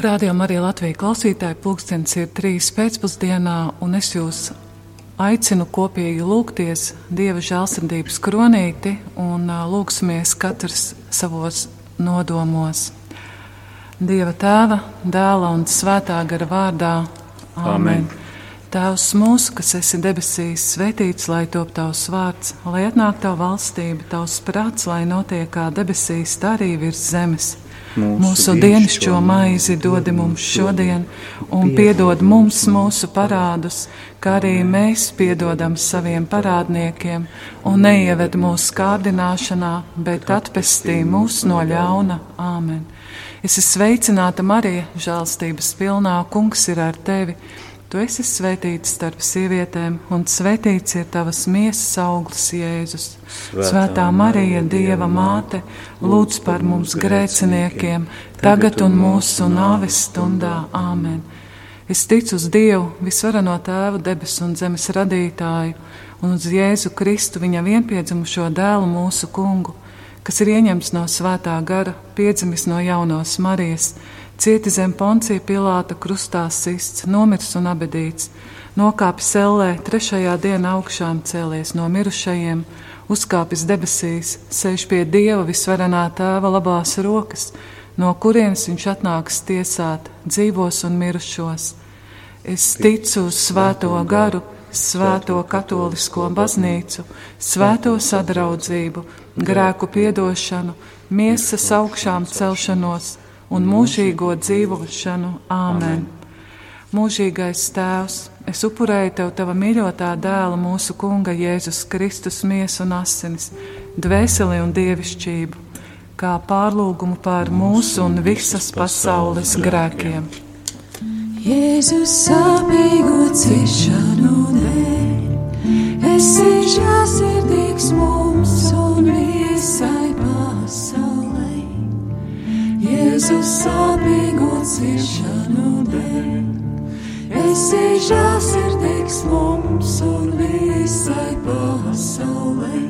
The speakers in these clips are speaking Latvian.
Rādījumā arī Latvijas klausītāji pulkstenis ir trīs pēcpusdienā, un es jūs aicinu kopīgi lūgties Dieva žēlsirdības kronīti un lūgsimies katrs savos nodomos. Dieva tēva, dēla un svētā gara vārdā. Āmen. Amen. Tēvs mūsu, kas esi debesīs, svētīts lai top tavs vārds, lai atnāk tava valstība, tavs prāts, lai notiek kā debesīs, tā arī virs zemes. Mūsu, dienascho maizi dod mums šodien, un piedod mums mūsu parādus, kā arī mēs piedodam saviem parādniekiem, un neieved mūsu kārdināšanā, bet atpestī mūs no ļauna. Āmen! Es esmu sveicināta Marija, žēlstības pilnā, kungs ir ar tevi! Tu esi svētīts starp sievietēm, un svētīts ir tavas miesas auglis, Jēzus. Svētā, Svētā Marija, Dieva māte, lūdz par mums grēciniekiem, tagad un mūsu nāves stundā. Āmen! Es ticu uz Dievu, visvarano tēvu, debesu un zemes radītāju, un uz Jēzu Kristu, viņa vienpiedzimušo dēlu, mūsu kungu, kas ir ieņemts no svētā gara, piedzimis no jaunos Marijas cieti zem poncija Pilāta krustā sists, nomirs un abedīts, nokāpis ellē, trešajā dienā augšām cēlies no mirušajiem, uzkāpis debesīs, sēž pie Dieva visvarenā tēva labās rokas, no kurienes viņš atnāks tiesāt dzīvos un mirušos. Es ticu uz svēto garu, svēto katolisko baznīcu, svēto sadraudzību, grēku piedošanu, miesas augšām celšanos un mūžīgo dzīvošanu. Āmen! Mūžīgais Tēvs, es upurēju Tev Tava mīļotā dēla, mūsu Kunga Jēzus Kristus miesu un asinis, dvēseli un dievišķību, kā pārlūgumu pār mūsu un visas pasaules grēkiem. Jēzus sāpīgo ciešanu dēļ, esi žēlsirdīgs mums un visai Jēzus sāpīgo ciešanu dēļ. Esi žēlsirdīgs mums un visai pasaulē.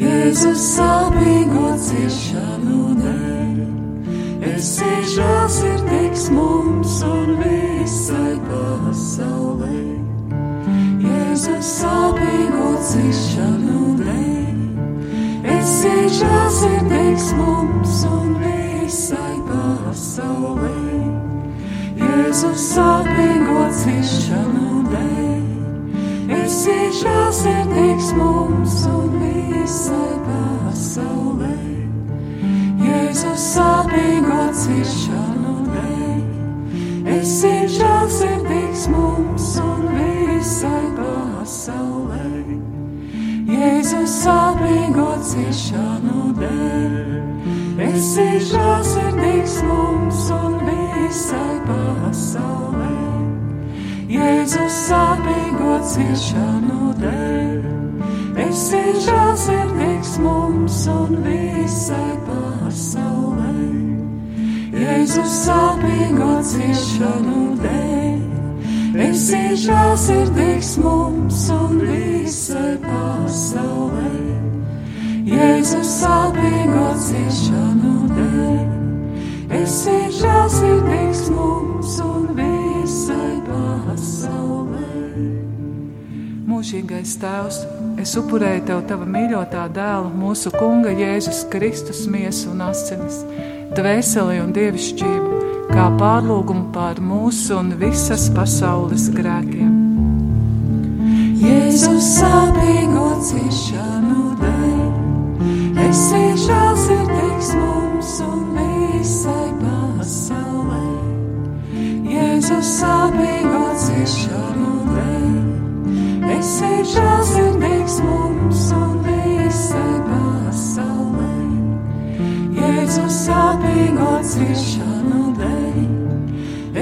Jēzus sāpīgo ciešanu dēļ. Esi žēlsirdīgs mums un visai pasaulē. Jēzus sāpīgo ciešanu dēļ. Esi žēlsirdīgs mums pasaulē. Jēzus sāpīgo ciešanu dēļ, esi žēlsirdīgs mums un visai pasaulē. Jēzus sāpīgo ciešanu dēļ, esi žēlsirdīgs mums un visai pasaulē. Jēzus sāpīgo ciešanu dēļ. Esi žēlsirdīgs mums visai pasaulē. Jēzus sāpīgo ciešanu dēļ. Esi žēlsirdīgs mums un visai pasaulē. Jēzus sāpīgo ciešanu dēļ. Esi žēlsirdīgs mums un visai pasaulē. Jēzus sāpīgo ciešanu dēļ. Esi žēlsirdīgs mums un visai pasaulē. Mūžīgais Tēvs, es upurēju Tev Tava mīļotā dēla, mūsu Kunga Jēzus Kristus miesu un asinis, dvēseli un dievišķību, kā pārlūgumu pār mūsu un visas pasaules grēkiem. Jēzus sāpīgo ciešanu esi žēlsirdīgs mums pasaulē. Jēzus sāpīgo ciešanu dēļ, esi žēlsirdīgs mums un visai pasaulē. Jēzus sāpīgo ciešanu dēļ,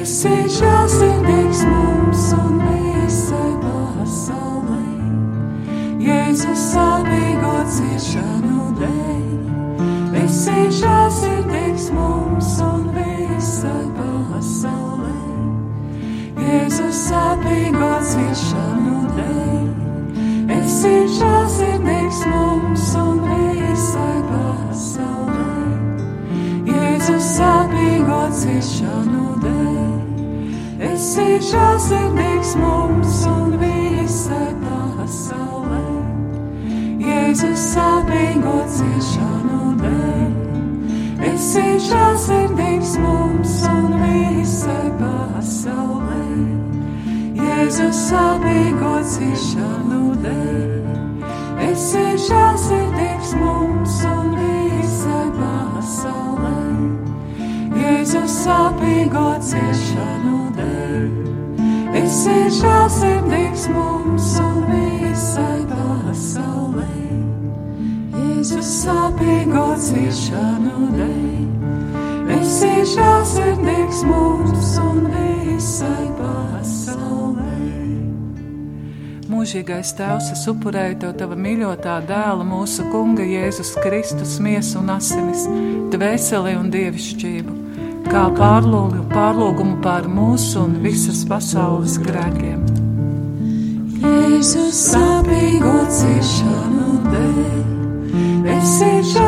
esi žēlsirdīgs mums un visai pasaulē. Jēzus sāpīgo ciešanu dēļ. Visai pasaulē. Jēzus sāpīgo ciešanu žēlsirdīgs mums un visai pasaulē. Jēzus sāpīgo ciešanu dēļ, esi žēlsirdīgs mums un visai pasaulē. Jēzus sāpīgo ciešanu dēļ, esi žēlsirdīgs Jēzus sāpīgo ciešanu esi žēlsirdīgs mums un visai pasaulē. Jēzus sāpīgo ciešanu dēļ, esi žēlsirdīgs mums un visai pasaulē. Mūžīgais Tēvs, es upurēju Tev Tava mīļotā dēla, mūsu Kunga Jēzus Kristus, miesu un asinis, dvēseli un dievišķību kā pārlūgu, pārlūgumu pār mūsu un visas pasaules grēkiem. Jēzus sāpīgo ciešanu dēļ, esi žēlsirdīgs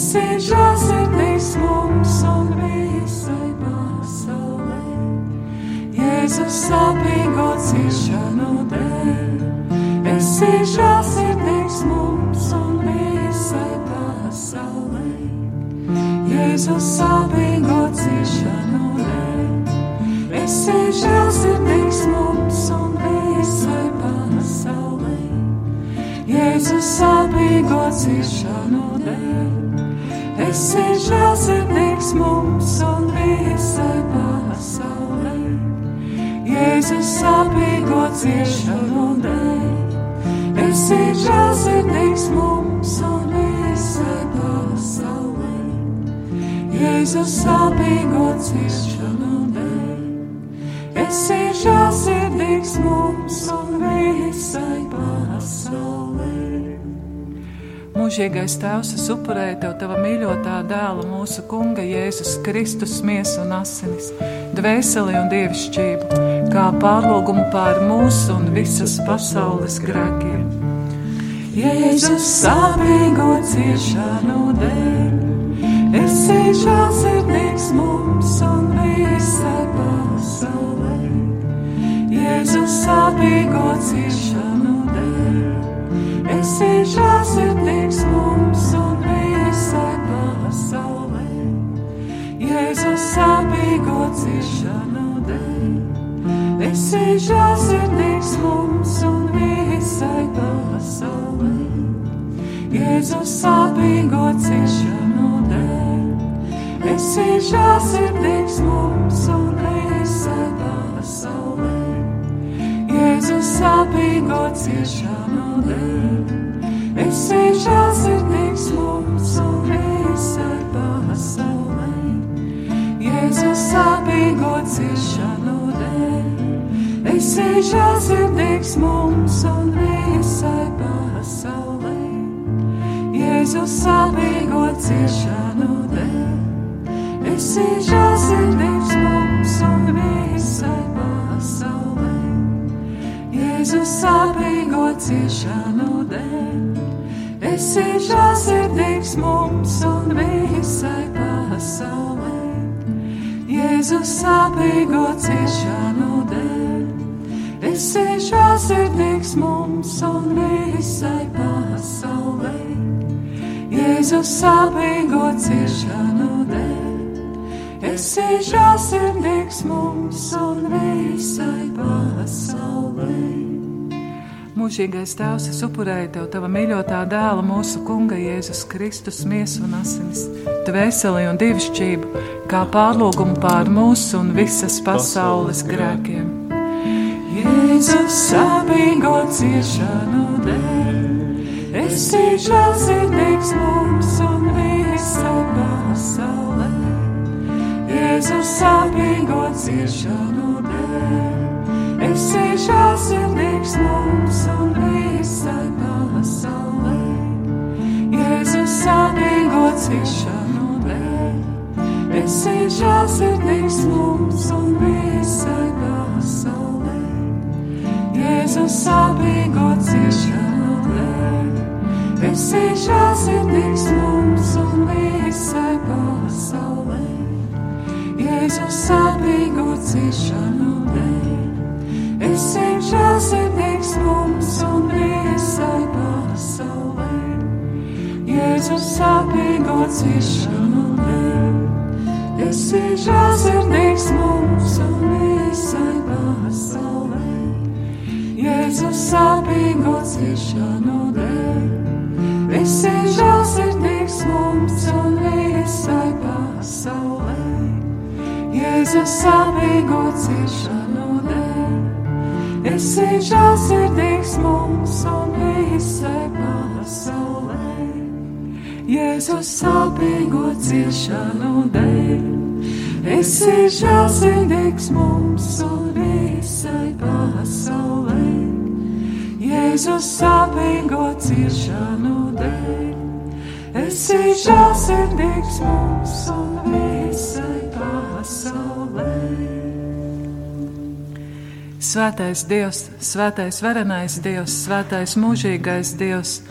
esi žēlsirdīgs mums un visai pasaulē. Jēzus sāpīgo ciešanu esi žēlsirdīgs mums un visai pasaulē. Jēzus sāpīgo ciešanu dēļ, esi žēlsirdīgs mums un visai pasaulē. Jēzus sāpīgo ciešanu dēļ, esi žēlsirdīgs mums un visai pasaulē. Jēzus sāpīgo ciešanu dēļ esi žēlsirdīgs mums un visai pasaulē. Jēzus sāpīgo ciešanu dēļ, esi žēlsirdīgs mums un visai pasaulē. Mūžīgais Tēvs, es upurēju Tev Tava mīļotā dēla, mūsu Kunga Jēzus Kristus, miesu un asinis, dvēseli un dievišķību, kā pārlūgumu pār mūsu un visas pasaules grēkiem Jēzus sāpīgo ciešanu dēļ, esi žēlsirdīgs mums un visai pasaulē. Jēzus sāpīgo ciešanu dēļ, esi žēlsirdīgs Jēzus sāpīgo ciešanu dēļ, esi žēlsirdīgs mums un visai pasaulē. Jēzus sāpīgo ciešanu dēļ. Esi žēlsirdīgs mums un visai pasaulē. Jēzus sāpīgo ciešanu dēļ. Esi žēlsirdīgs Esi žēlsirdīgs mums un visai pasaulē. Jēzus sāpīgo ciešanu dēļ. Esi žēlsirdīgs mums un visai pasaulē. Jēzus sāpīgo ciešanu dēļ. Esi žēlsirdīgs mums un visai pasaulē. Jēzus sāpīgo ciešanu dēļ. Esi žēlsirdīgs mums un visai pasaulē. Jēzus sāpīgo ciešanu dēļ. Esi žēlsirdīgs mums un visai pasaulē. Mūžīgais Tēvs, es upurēju Tev Tava mīļotā dēla, mūsu Kunga Jēzus Kristus, miesu un asinis, dvēseli un dievišķību, kā pārlūgumu pār mūsu un visas pasaules grēkiem. Jēzus sāpīgo ciešanu dēļ esi žēlsirdīgs mums un visai pasaulē. Jēzus sāpīgo ciešanu dēļ. Esi žēlsirdīgs mums un visai pasaulē. Jēzus sāpīgo ciešanu dēļ. Esi žēlsirdīgs mums un visai Jēzus sāpīgo ciešanu dēļ. Esi žēlsirdīgs mums un visai pasaulē. Jēzus sāpīgo ciešanu dēļ. Esi žēlsirdīgs mums un visai pasaulē. Jēzus sāpīgo ciešanu dēļ. Esi žēlsirdīgs mums un visai Jēzus sāpīgo ciešanu dēļ. Esi žēlsirdīgs mums un visai pasaulē. Jēzus sāpīgo ciešanu dēļ. Esi žēlsirdīgs mums un visai pasaulē. Jēzus sāpīgo ciešanu dēļ. Esi žēlsirdīgs mums un visai pasaulē. Jēzus sāpīgo ciešanu dēļ. Esi žēlsirdīgs mums un visai pasaulē. Svētais Dievs, svētais varenais Dievs, svētais mūžīgais Dievs,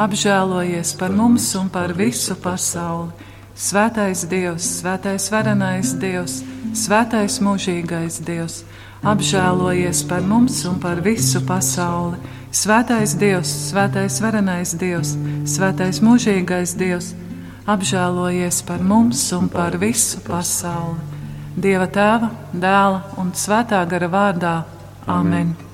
apžēlojies par mums un par visu pasauli. Svētais Dievs, svētais varenais Dievs, svētais mūžīgais Dievs, apžēlojies par mums un par visu pasauli. Svētais Dievs, svētais varenais Dievs, svētais mūžīgais Dievs, apžēlojies par mums un par visu pasauli. Dieva tēva, dēla un svētā gara vārdā. Amen. Amen.